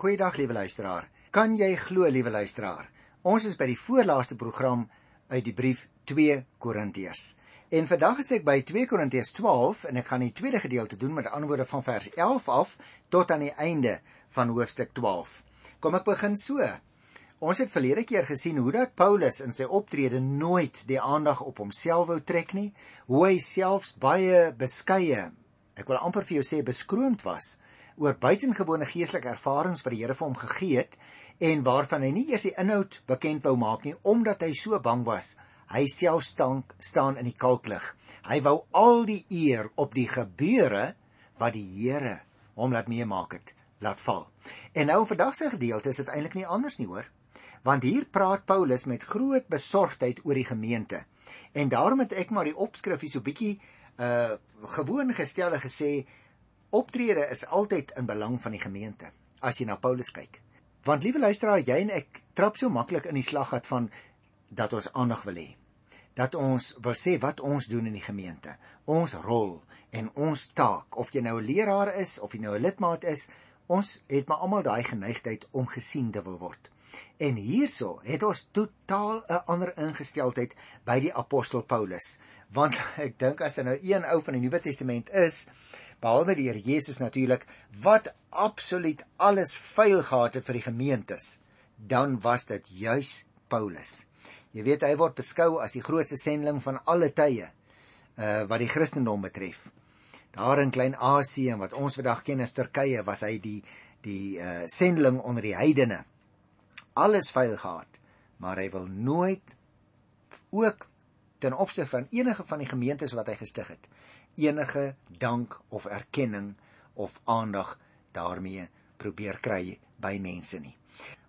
Goeiedag liewe luisteraar. Kan jy glo liewe luisteraar? Ons is by die voorlaaste program uit die brief 2 Korintiërs. En vandag is ek by 2 Korintiërs 12 en ek gaan die tweede gedeelte doen met antwoorde van vers 11 af tot aan die einde van hoofstuk 12. Kom ek begin so. Ons het verlede keer gesien hoe dat Paulus in sy optrede nooit die aandag op homself wou trek nie, hoe hy selfs baie beskeie, ek wil amper vir jou sê beskroomd was oor buitengewone geestelike ervarings wat die Here vir hom gegee het en waarvan hy nie eers die inhoud bekend wou maak nie omdat hy so bang was hy self staan staan in die kalklig. Hy wou al die eer op die gebeure wat die Here hom laat meemaak het, laat val. En nou vandag se gedeelte is dit eintlik nie anders nie hoor. Want hier praat Paulus met groot besorgdheid oor die gemeente. En daarom het ek maar die opskrif hier so bietjie uh gewoon gestel en gesê optrede is altyd in belang van die gemeente as jy na Paulus kyk. Want liewe luisteraar, jy en ek trap so maklik in die slaggat van dat ons aandag wil hê. Dat ons wil sê wat ons doen in die gemeente, ons rol en ons taak, of jy nou 'n leraar is of jy nou 'n lidmaat is, ons het maar almal daai geneigtheid om gesien te wil word. En hierso het ons totaal 'n ander ingesteldheid by die apostel Paulus, want ek dink as daar nou een ou van die Nuwe Testament is, behalwe die Here Jesus natuurlik wat absoluut alles veil gehad het vir die gemeentes, dan was dit juis Paulus. Jy weet hy word beskou as die grootste sending van alle tye uh wat die Christendom betref. Daar in Klein-Asië en wat ons vandag ken as Turkye was hy die die uh sending onder die heidene. Alles veil gehad, maar hy wil nooit ook ten opsigte van enige van die gemeentes wat hy gestig het enige dank of erkenning of aandag daarmee probeer kry by mense nie.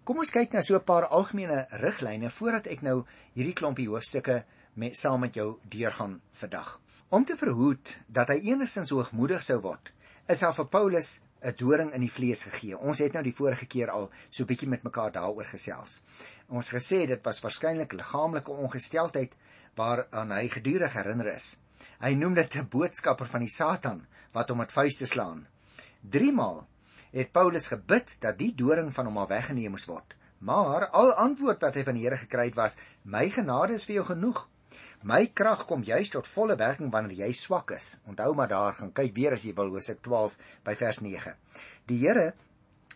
Kom ons kyk na so 'n paar algemene riglyne voordat ek nou hierdie klompie hoofstukke met saam met jou deurgaan vandag. Om te verhoed dat hy enigstens hoogmoedig sou word, is daar vir Paulus 'n doring in die vlees gegee. Ons het nou die vorige keer al so bietjie met mekaar daaroor gesels. Ons gesê dit was waarskynlik liggaamlike ongesteldheid waaraan hy gedurig herinner is. Hy noem dit 'n boodskapper van die Satan wat hom met vuiste slaan. 3 maal het Paulus gebid dat die doring van hom af weggeneem moes word. Maar al antwoord wat hy van die Here gekry het was: "My genade is vir jou genoeg. My krag kom juis tot volle werking wanneer jy swak is." Onthou maar daar gaan kyk weer as jy wil Hosea 12 by vers 9. Die Here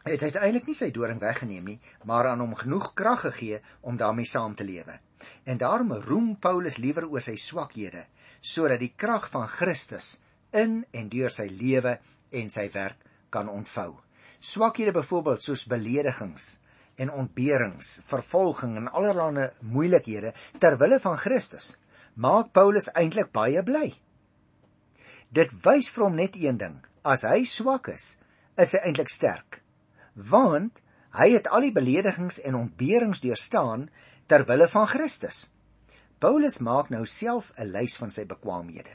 het uiteindelik nie sy doring weggeneem nie, maar aan hom genoeg krag gegee om daarmee saam te lewe. En daarom roem Paulus liewer oor sy swakhede sodat die krag van Christus in en deur sy lewe en sy werk kan ontvou. Swakhede byvoorbeeld soos beledigings en ontberings, vervolging en allerlei moeilikhede ter wille van Christus maak Paulus eintlik baie bly. Dit wys vir hom net een ding: as hy swak is, is hy eintlik sterk. Want hy het al die beledigings en ontberings deurstaan ter wille van Christus. Paulus maak nou self 'n lys van sy bekwaamhede.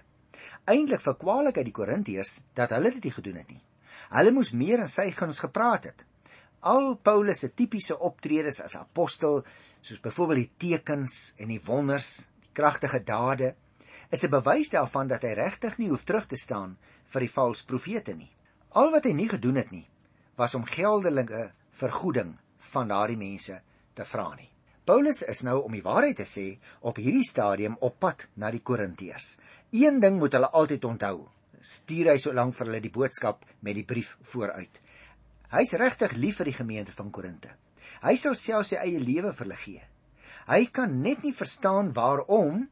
Eintlik verkwalik hy die Korintiërs dat hulle dit nie gedoen het nie. Hulle moes meer in sy guns gepraat het. Al Paulus se tipiese optredes as apostel, soos byvoorbeeld die tekens en die wonders, die kragtige dade, is 'n bewys daarvan dat hy regtig nie hoef terug te staan vir die valse profete nie. Al wat hy nie gedoen het nie, was om geldelike vergoeding van daardie mense te vra nie. Paulus is nou om die waarheid te sê op hierdie stadium op pad na die Korintiërs. Een ding moet hulle altyd onthou. Stuur hy so lank vir hulle die boodskap met die brief vooruit. Hy's regtig lief vir die gemeente van Korinte. Hy sal self sy eie lewe vir hulle gee. Hy kan net nie verstaan waarom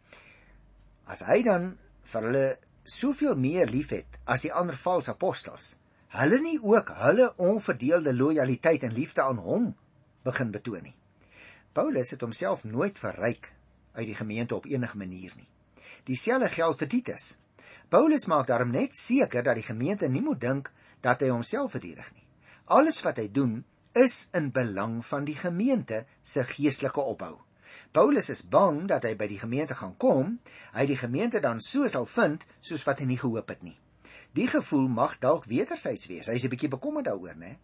as hy dan vir hulle soveel meer liefhet as die ander valse apostels, hulle nie ook hulle onverdeelde lojaliteit en liefde aan hom begin betoon nie. Paulus het homself nooit verryk uit die gemeente op enige manier nie. Dieselfde geld vir Titus. Paulus maak daarom net seker dat die gemeente nie moet dink dat hy homself verdedig nie. Alles wat hy doen is in belang van die gemeente se geestelike opbou. Paulus is bang dat hy by die gemeente gaan kom, hy die gemeente dan so sal vind soos wat hy nie gehoop het nie. Die gevoel mag dalk wederzijds wees. Hy is 'n bietjie bekommerd daaroor, né?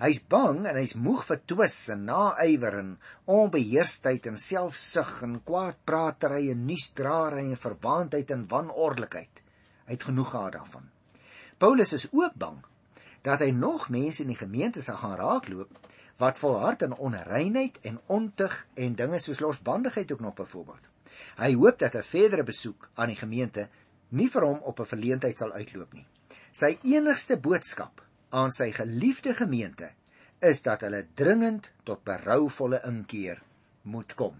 Hy's bang en hy's moeg vir twis en naaiwer en onbeheersheid en selfsug en kwaadpraatery en nuusdraery en verwaandheid en wanordelikheid. Hy het genoeg gehad daarvan. Paulus is ook bang dat hy nog mense in die gemeente sal gaan raakloop wat volhard in onreinheid en ontug en dinge soos losbandigheid ook nog byvoorbeeld. Hy hoop dat 'n verdere besoek aan die gemeente nie vir hom op 'n verleentheid sal uitloop nie. Sy enigste boodskap aan sy geliefde gemeente is dat hulle dringend tot berouvolle inkeer moet kom.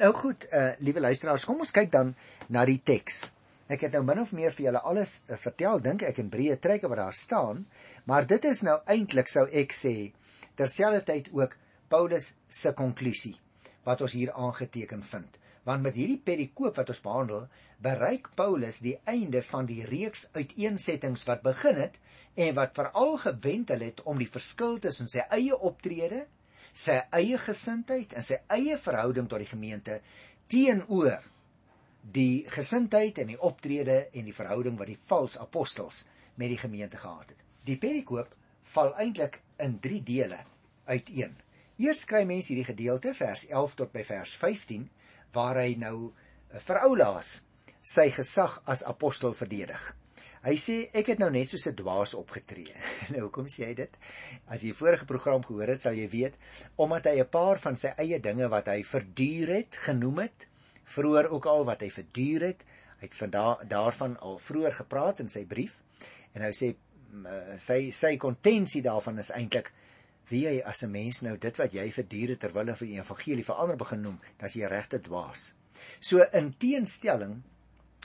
Nou goed, uh liewe luisteraars, kom ons kyk dan na die teks. Ek het nou min of meer vir julle alles uh, vertel, dink ek in breë trekke wat daar staan, maar dit is nou eintlik sou ek sê terselfdertyd ook Paulus se konklusie wat ons hier aangeteken vind. Want met hierdie perikoop wat ons behandel, bereik Paulus die einde van die reeks uiteensettings wat begin het en wat veral gewendel het om die verskil tussen sy eie optrede, sy eie gesindheid en sy eie verhouding tot die gemeente teenoor die gesindheid en die optrede en die verhouding wat die valse apostels met die gemeente gehad het. Die perikoop val eintlik in 3 dele uiteen. Eers kry mense hierdie gedeelte vers 11 tot by vers 15 waar hy nou vir Oulaas sy gesag as apostel verdedig. Hy sê ek het nou net soos 'n dwaas opgetree. nou hoekom sê hy dit? As jy vorige program gehoor het, sal jy weet omdat hy 'n paar van sy eie dinge wat hy verduur het, genoem het, vroeër ook al wat hy verduur het, hy het van daar daarvan al vroeër gepraat in sy brief en hy sê eh, sy sy kontensie daarvan is eintlik wie jy as 'n mens nou dit wat jy verduur het terwyl jy vir die evangelie verander begin noem, dan is jy regte dwaas. So in teenstelling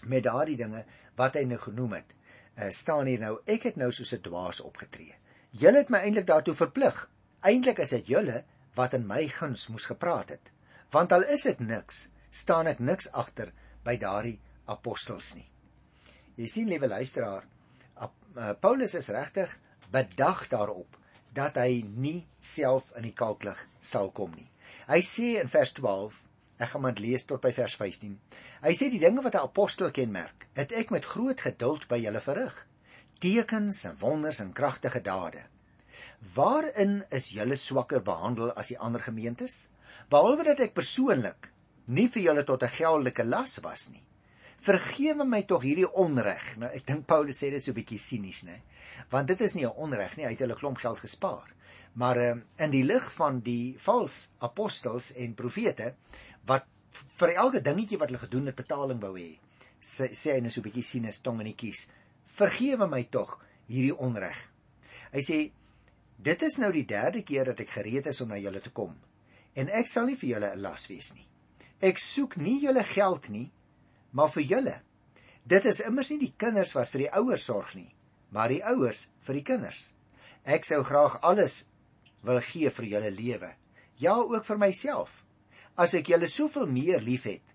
met daardie dinge wat hy nou genoem het, uh, staan hier nou ek het nou soos 'n dwaas opgetree. Julle het my eintlik daartoe verplig. Eintlik is dit julle wat in my guns moes gepraat het. Want al is dit niks, staan ek niks agter by daardie apostels nie. Jy sien liewe luisteraar, uh, Paulus is regtig bedag daarop dat hy nie self in die kalklig sal kom nie. Hy sê in vers 12 Ek gaan maar lees tot by vers 15. Hy sê die dinge wat 'n apostel kenmerk, het ek met groot geduld by julle verrig. Tekens en wonders en kragtige dade. Waarin is julle swakker behandel as die ander gemeentes? Behalwe dat ek persoonlik nie vir julle tot 'n geldelike las was nie. Vergewe my tog hierdie onreg. Nou ek dink Paulus sê dit so bietjie sinies, né? Want dit is nie 'n onreg nie, hy het hulle klomp geld gespaar. Maar uh, in die lig van die vals apostels en profete wat vir elke dingetjie wat hulle gedoen het betaling wou hê. Sê, sê hy net so 'n bietjie sien 'n tong in die kies. Vergewe my tog hierdie onreg. Hy sê dit is nou die derde keer dat ek gereed is om na julle te kom en ek sal nie vir julle 'n las wees nie. Ek soek nie julle geld nie, maar vir julle. Dit is immers nie die kinders wat vir die ouers sorg nie, maar die ouers vir die kinders. Ek sou graag alles wil gee vir julle lewe. Ja, ook vir myself As ek julle soveel meer liefhet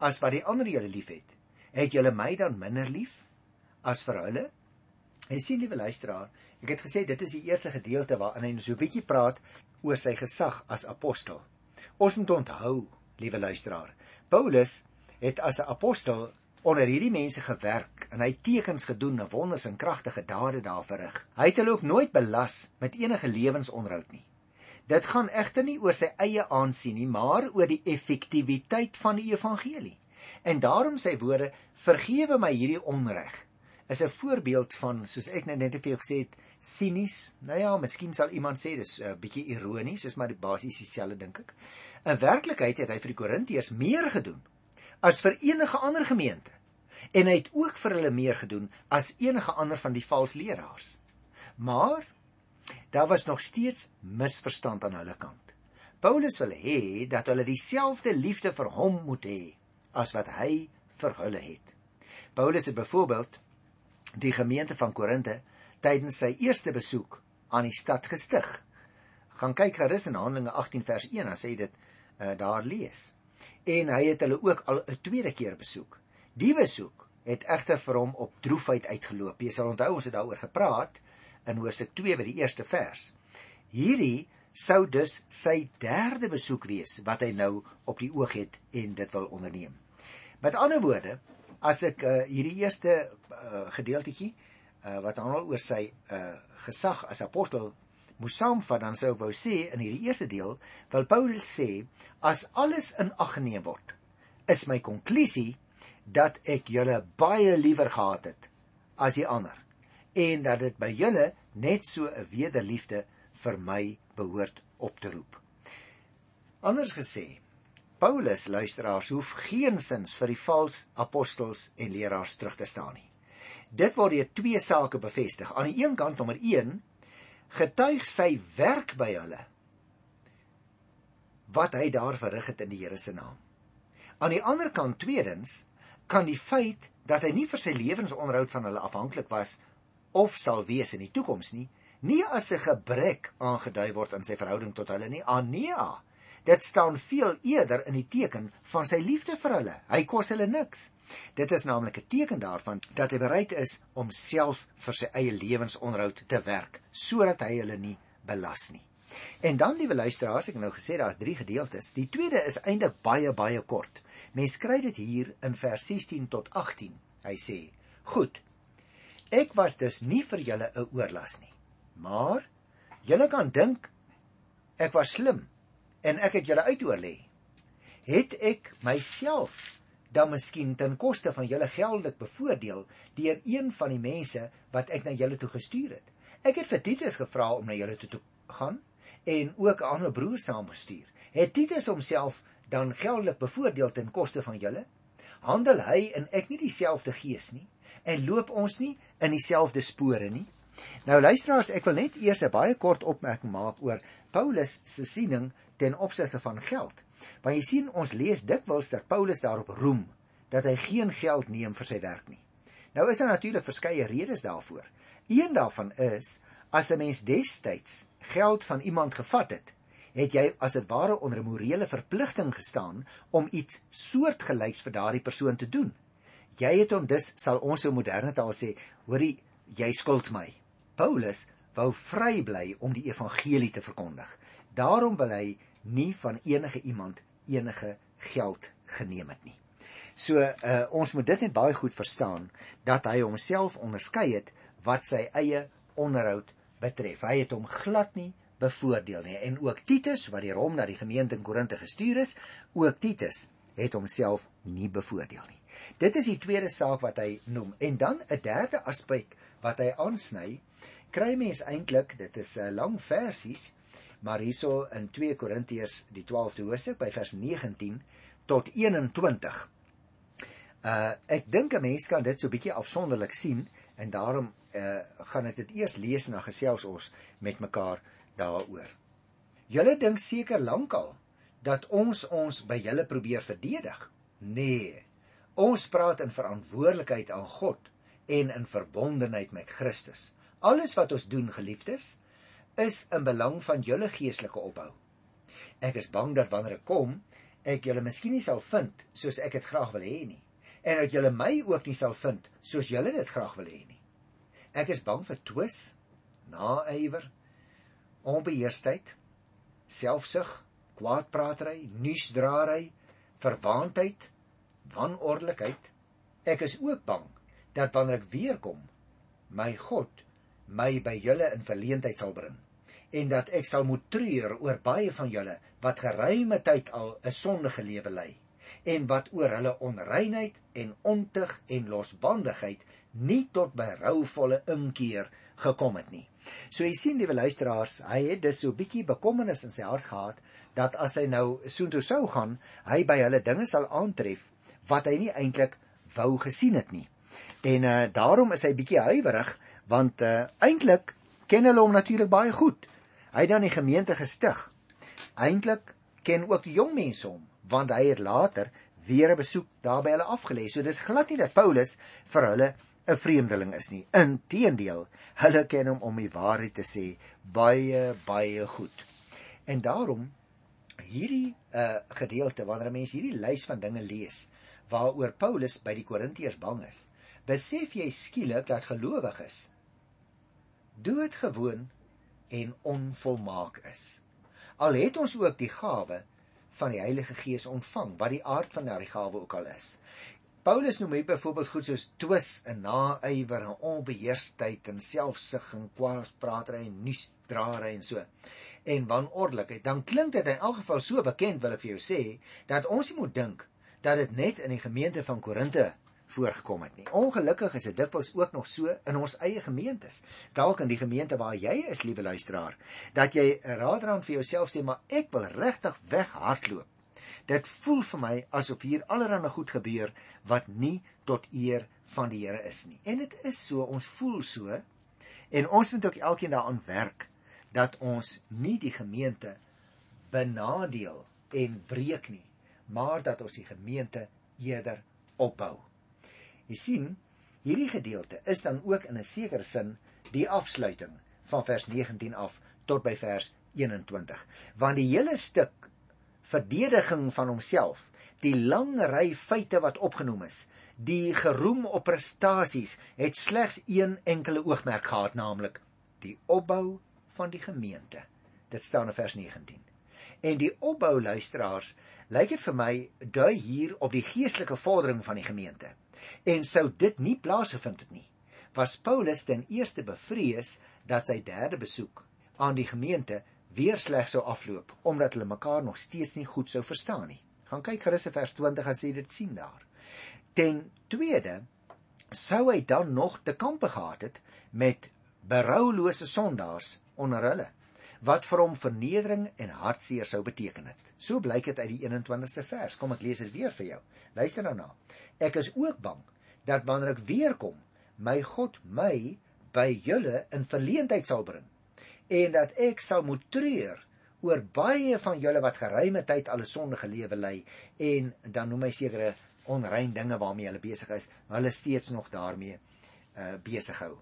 as wat die ander julle liefhet, het julle my dan minder lief as vir hulle? En sien liewe luisteraar, ek het gesê dit is die eerste gedeelte waarin hy so 'n bietjie praat oor sy gesag as apostel. Ons moet onthou, liewe luisteraar, Paulus het as 'n apostel onder hierdie mense gewerk en hy tekens gedoen en wonders en kragtige dade daar verrig. Hy het hulle ook nooit belas met enige lewensonderhoud nie. Dit gaan egter nie oor sy eie aansien nie, maar oor die effektiwiteit van die evangelie. En daarom sy woorde: "Vergewe my hierdie onreg." is 'n voorbeeld van soos ek net net vir jou gesê het, sinies. Nou ja, miskien sal iemand sê dis 'n uh, bietjie ironies, is maar die basies dieselfde dink ek. In werklikheid het hy vir die Korintiërs meer gedoen as vir enige ander gemeente. En hy het ook vir hulle meer gedoen as enige ander van die valse leraars. Maar Daar was nog steeds misverstand aan hulle kant. Paulus wil hê dat hulle dieselfde liefde vir hom moet hê as wat hy vir hulle het. Paulus het byvoorbeeld die gemeente van Korinte tydens sy eerste besoek aan die stad gestig. Gaan kyk gerus in Handelinge 18 vers 1 as hy dit uh, daar lees. En hy het hulle ook al 'n tweede keer besoek. Die besoek het egter vir hom op droefheid uitgeloop. Jy sal onthou ons het daaroor gepraat in Hosea 2 by die eerste vers. Hierdie sou dus sy derde besoek wees wat hy nou op die oog het en dit wil onderneem. Met ander woorde, as ek uh, hierdie eerste uh, gedeeltjie uh, wat handel oor sy uh, gesag as apostel moes saamvat, dan sou ek wou sê in hierdie eerste deel wil Paulus sê as alles in ag geneem word, is my konklusie dat ek julle baie liewer gehad het as die ander en dat dit by julle net so 'n wederliefde vir my behoort op te roep. Anders gesê, Paulus luisteraars hoef geensins vir die vals apostels en leraars terug te staan nie. Dit word deur twee sake bevestig. Aan die een kant nommer 1 getuig sy werk by hulle wat hy daar verrig het in die Here se naam. Aan die ander kant tweedens kan die feit dat hy nie vir sy lewensonderhoud van hulle afhanklik was of sal wees in die toekoms nie, nie as 'n gebrek aangedui word in sy verhouding tot hulle nie. Ania. Dit staan veel eerder in die teken van sy liefde vir hulle. Hy kos hulle niks. Dit is naamlik 'n teken daarvan dat hy bereid is om self vir sy eie lewensonderhoud te werk sodat hy hulle nie belas nie. En dan liewe luisteraars, ek het nou gesê daar's 3 gedeeltes. Die tweede is eintlik baie baie kort. Mens kry dit hier in vers 16 tot 18. Hy sê: "Goed. Ek was dus nie vir julle 'n oorlas nie. Maar julle kan dink ek was slim en ek het julle uitoorlê. Het ek myself dan miskien ten koste van julle geldelik bevoordeel deur een van die mense wat ek na julle toe gestuur het? Ek het vir Titus gevra om na julle toe te gaan en ook 'n ander broer saamgestuur. Het Titus homself dan geldelik bevoordeel ten koste van julle? Handel hy en ek nie dieselfde gees nie en loop ons nie in dieselfde spore nie? Nou luisteraars, ek wil net eers 'n baie kort opmerking maak oor Paulus se siening ten opsigte van geld. Want jy sien ons lees dikwels dat Paulus daarop roem dat hy geen geld neem vir sy werk nie. Nou is daar natuurlik verskeie redes daarvoor. Een daarvan is as 'n mens destyds geld van iemand gevat het, het jy as dit ware onder 'n morele verpligting gestaan om iets soortgelyks vir daardie persoon te doen. Jy het hom dus sal ons so moderne taal sê, hoorie, jy skuld my. Paulus wou vry bly om die evangelie te verkondig. Daarom wil hy nie van enige iemand enige geld geneem het nie. So uh, ons moet dit net baie goed verstaan dat hy homself onderskei het wat sy eie onderhoud betref. Hy het hom glad nie bevoordeel nie. En ook Titus wat deur hom na die gemeente in Korinthe gestuur is, ook Titus het homself nie bevoordeel nie. Dit is die tweede saak wat hy noem. En dan 'n derde aspek wat hy aansny, kry mens eintlik, dit is 'n lang versies, maar hierso in 2 Korintiërs die 12de hoofstuk by vers 19 tot 21. Uh ek dink 'n mens kan dit so bietjie afsonderlik sien en daarom uh, gaan ek dit eers lees en dan gesels ons met mekaar daaroor. Julle dink seker lankal dat ons ons by julle probeer verdedig. Nee. Ons praat in verantwoordelikheid aan God en in verbondenheid met Christus. Alles wat ons doen, geliefdes, is in belang van julle geestelike opbou. Ek is bang dat wanneer ek kom, ek julle miskien nie sal vind soos ek dit graag wil hê nie en dat julle my ook nie sal vind soos julle dit graag wil hê nie. Ek is bang vir twis, naaiwer, onbeheerstheid, selfsug, kwaadpraatery, nuusdraery, verwaandheid, wanordelikheid. Ek is ook bang dat wanneer ek weer kom, my God my by julle in verleentheid sal bring en dat ek sal moet treur oor baie van julle wat geruime tyd al 'n sondige lewe lei en wat oor hulle onreinheid en ontug en losbandigheid nie tot berouvolle inkeer gekom het nie. So jy sien liewe luisteraars, hy het dus so 'n bietjie bekommernis in sy hart gehad dat as hy nou soontoe sou gaan, hy by hulle dinge sal aantref wat hy nie eintlik wou gesien het nie. En uh daarom is hy bietjie huiwerig want uh eintlik ken hulle hom natuurlik baie goed. Hy het dan die gemeente gestig. Eintlik ken ook die jong mense hom want hy het later weer 'n besoek daar by hulle afgelê. So dis glad nie dat Paulus vir hulle 'n vreemdeling is nie. Inteendeel, hulle ken hom om die waarheid te sê baie baie goed. En daarom hierdie uh gedeelte wanneer mense hierdie lys van dinge lees waaroor Paulus by die Korintiërs bang is, besef jy skielik dat gelowiges doodgewoon en onvolmaak is. Al het ons ook die gawe van die Heilige Gees ontvang, wat die aard van daardie gawe ook al is. Paulus noem hy byvoorbeeld goed soos twis en naaiwer en onbeheerstheid en selfsug en kwaadpraatery en nuusdraery en so. En wanordelikheid. Dan klink dit in elk geval so bekend wil ek vir jou sê dat ons nie moet dink dat dit net in die gemeente van Korinte voorgekom het nie. Ongelukkig is dit dikwels ook nog so in ons eie gemeentes. Dalk in die gemeente waar jy is, liewe luisteraar, dat jy raadrand vir jouself sê, maar ek wil regtig weghardloop. Dit voel vir my asof hier allerlei goed gebeur wat nie tot eer van die Here is nie. En dit is so, ons voel so en ons moet ook elkeen daaraan werk dat ons nie die gemeente benadeel en breek nie, maar dat ons die gemeente eerder opbou. Jy sien, hierdie gedeelte is dan ook in 'n sekere sin die afsluiting van vers 19 af tot by vers 21, want die hele stuk verdediging van homself, die lang ry feite wat opgenoem is, die geroem op prestasies, het slegs een enkele oogmerk gehad, naamlik die opbou van die gemeente. Dit staan in vers 19. En die opbou luisteraars lyk dit vir my dui hier op die geestelike vordering van die gemeente. En sou dit nie plaasgevind het nie, was Paulus ten eerste bevrees dat sy derde besoek aan die gemeente weer sleg sou afloop omdat hulle mekaar nog steeds nie goed sou verstaan nie. Gaan kyk gerus in vers 20 as jy dit sien daar. Ten tweede sou hy dan nog te kampe gehad het met beroulose sondaars onder hulle wat vir hom vernedering en hartseer sou beteken het. So blyk dit uit die 21ste vers. Kom ek lees dit weer vir jou. Luister nou na. Ek is ook bang dat wanneer ek weer kom, my God my by julle in verleentheid sal bring en dat ek sal moet treur oor baie van julle wat geruime tyd al 'n sondige lewe lei en dan noem hy sekere onrein dinge waarmee hulle besig is, hulle steeds nog daarmee uh besig hou.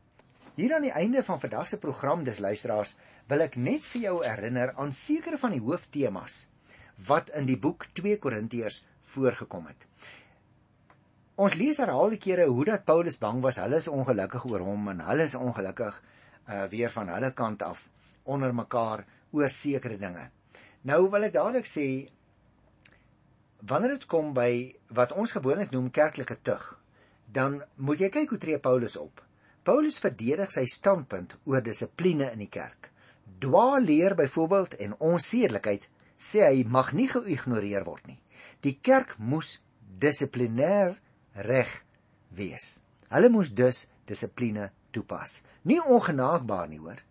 Hier aan die einde van vandag se program, dis luisteraars, wil ek net vir jou herinner aan sekere van die hooftemas wat in die boek 2 Korintiërs voorgekom het. Ons lees herhaalde kere hoe dat Paulus bang was, hulle is ongelukkig oor hom en hulle is ongelukkig uh weer van hulle kant af onder mekaar oor sekere dinge. Nou wil ek dadelik sê wanneer dit kom by wat ons gewoonlik noem kerklike tug, dan moet jy kyk hoe tree Paulus op. Paulus verdedig sy standpunt oor dissipline in die kerk dwaalleer byvoorbeeld en onsedelikheid sê hy mag nie geïgnoreer word nie. Die kerk moes dissiplinêr reg wees. Hulle moes dus dissipline toepas. Nie ongenaakbaar nie hoor,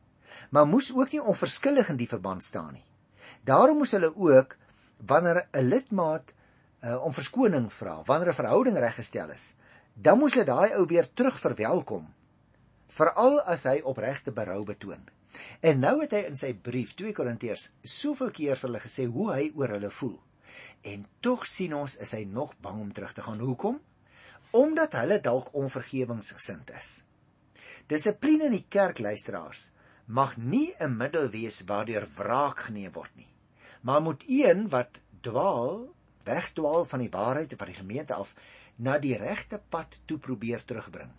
maar moes ook nie onverskillig in die verband staan nie. Daarom moes hulle ook wanneer 'n lidmaat uh, om verskoning vra, wanneer 'n verhouding reggestel is, dan moes hulle daai ou weer terug verwelkom, veral as hy opregte berou betoon. En nou het hy in sy brief 2 Korintiërs soveel keer vir hulle gesê hoe hy oor hulle voel. En tog sien ons is hy nog bang om terug te gaan. Hoekom? Omdat hulle dalk onvergewensgesind is. Dissipline in die kerk luisteraars mag nie 'n middel wees waardeur wraak geneem word nie, maar moet een wat dwaal, wegdwaal van die waarheid van die gemeente af na die regte pad toe probeer terugbring.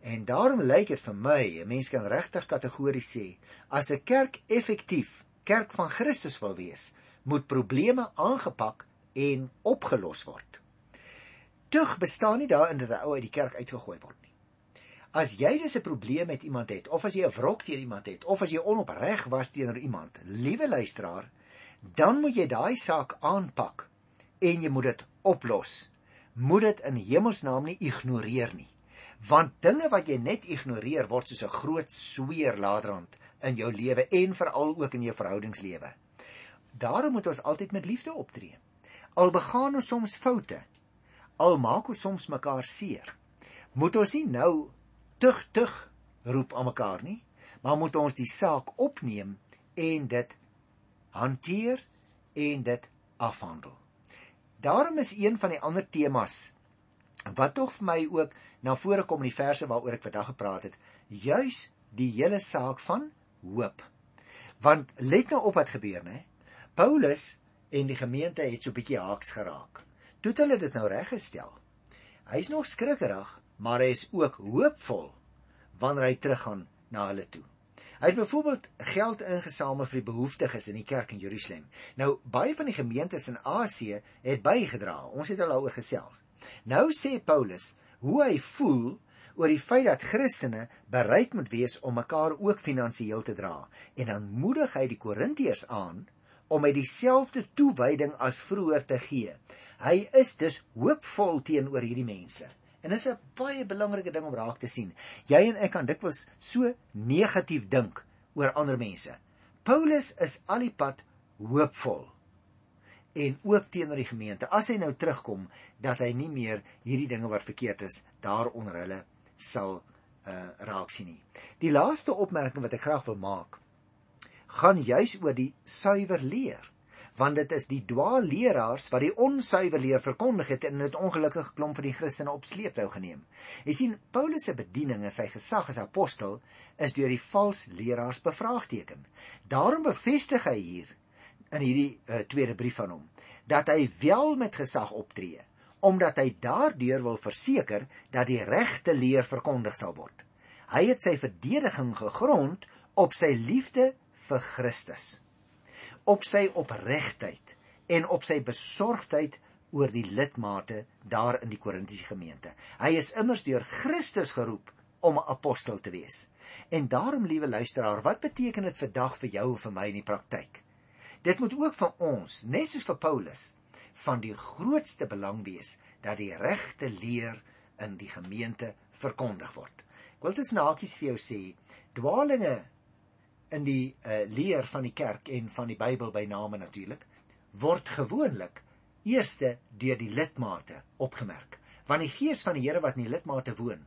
En daarom lyk dit vir my, 'n mens kan regtig kategories sê, as 'n kerk effektief kerk van Christus wil wees, moet probleme aangepak en opgelos word. Tug bestaan nie daarin dat 'n ou uit die kerk uitgegooi word nie. As jy dus 'n probleem met iemand het of as jy 'n wrok teen iemand het of as jy onopreg was teenoor iemand, liewe luisteraar, dan moet jy daai saak aanpak en jy moet dit oplos. Moet dit in hemelsnaam nie ignoreer nie want dinge wat jy net ignoreer word soos 'n groot sweer laterand in jou lewe en veral ook in jou verhoudingslewe. Daarom moet ons altyd met liefde optree. Al begaan ons soms foute, al maak ons soms mekaar seer, moet ons nie nou tug tug roep aan mekaar nie, maar moet ons die saak opneem en dit hanteer en dit afhandel. Daarom is een van die ander temas wat tog vir my ook na vore kom in die verse waaroor ek vandag gepraat het, juis die hele saak van hoop. Want let nou op wat gebeur, né? Paulus en die gemeente het so 'n bietjie haaks geraak. Toe het hulle dit nou reggestel. Hy's nog skrikkerig, maar hy is ook hoopvol wanneer hy teruggaan na hulle toe. Hy het byvoorbeeld geld ingesamel vir die behoeftiges in die kerk in Jerusalem. Nou baie van die gemeentes in Asië het bygedra. Ons het al daaroor gesels. Nou sê Paulus, hoe hy voel oor die feit dat Christene bereid moet wees om mekaar ook finansiëel te dra en dan moedig hy die Korintiërs aan om met dieselfde toewyding as vroeër te gee. Hy is dus hoopvol teenoor hierdie mense. En dit is 'n baie belangrike ding om raak te sien. Jy en ek kan dikwels so negatief dink oor ander mense. Paulus is al die pad hoopvol en ook teenoor die gemeente. As hy nou terugkom dat hy nie meer hierdie dinge wat verkeerd is daaronder hulle sal uh, raak sien nie. Die laaste opmerking wat ek graag wil maak, gaan juis oor die suiwer leer want dit is die dwaalleraars wat die onsuiwer leer verkondig het en dit ongelukkig klomp van die Christene op sleeptou geneem. Jy sien Paulus se bediening en sy gesag as apostel is deur die vals leraars bevraagteken. Daarom bevestig hy hier in hierdie uh, tweede brief van hom dat hy wel met gesag optree omdat hy daardeur wil verseker dat die regte leer verkondig sal word. Hy het sy verdediging gegrond op sy liefde vir Christus op sy opregtheid en op sy besorgdheid oor die lidmate daar in die Korintiese gemeente. Hy is immers deur Christus geroep om 'n apostel te wees. En daarom, liewe luisteraar, wat beteken dit vandag vir jou en vir my in die praktyk? Dit moet ook van ons, net soos vir Paulus, van die grootste belang wees dat die regte leer in die gemeente verkondig word. Ek wil dit snakies vir jou sê, dwaalinge in die uh, leer van die kerk en van die Bybel by name natuurlik word gewoonlik eerste deur die lidmate opgemerk. Want die gees van die Here wat in die lidmate woon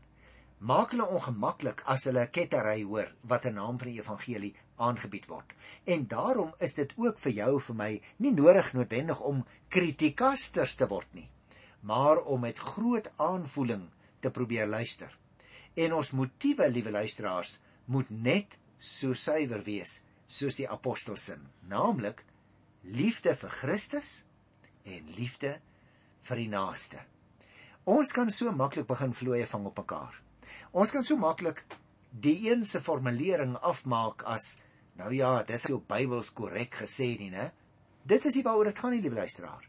maak hulle ongemaklik as hulle 'n kettery hoor wat 'n naam van die evangelie aangebied word. En daarom is dit ook vir jou vir my nie nodig noodwendig om kritikasters te word nie maar om met groot aanvoeling te probeer luister. En ons motiewe liewe luisteraars moet net so suiwer wees soos die apostelsin, naamlik liefde vir Christus en liefde vir die naaste. Ons kan so maklik begin vloeie vang op mekaar. Ons kan so maklik die een se formulering afmaak as nou ja, dis so Bybels korrek gesê nie, né? Dit is nie waaroor dit gaan nie, liewe luisteraar.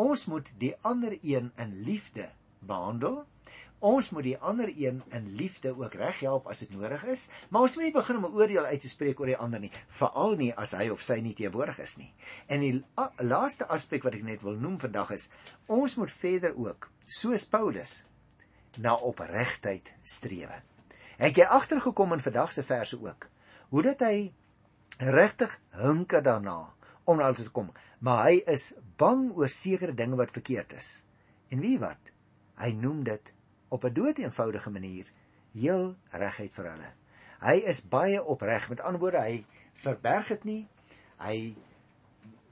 Ons moet die ander een in liefde behandel Ons moet die ander een in liefde ook reghelp as dit nodig is, maar ons moet nie begin om 'n oordeel uit te spreek oor die ander nie, veral nie as hy of sy nie teenwoordig is nie. En die laaste aspek wat ek net wil noem vandag is, ons moet verder ook, soos Paulus, na opregtheid streef. Het jy agtergekom in vandag se verse ook, hoe dat hy regtig hunker daarna om na te kom, maar hy is bang oor sekere dinge wat verkeerd is. En wie wat? Hy noem dit op 'n doeteenvoudige manier heel regheid vir hulle. Hy is baie opreg. Met ander woorde, hy verberg dit nie. Hy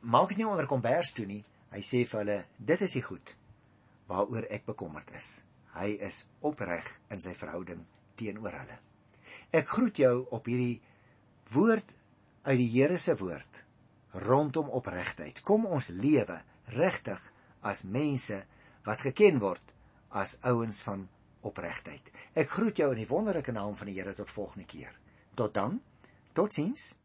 maak dit nie onder kombers toe nie. Hy sê vir hulle, dit is die goed waaroor ek bekommerd is. Hy is opreg in sy verhouding teenoor hulle. Ek groet jou op hierdie woord uit die Here se woord rondom opregtheid. Kom ons lewe regtig as mense wat geken word as ouens van opregtheid. Ek groet jou in die wonderlike naam van die Here tot volgende keer. Tot dan. Totsiens.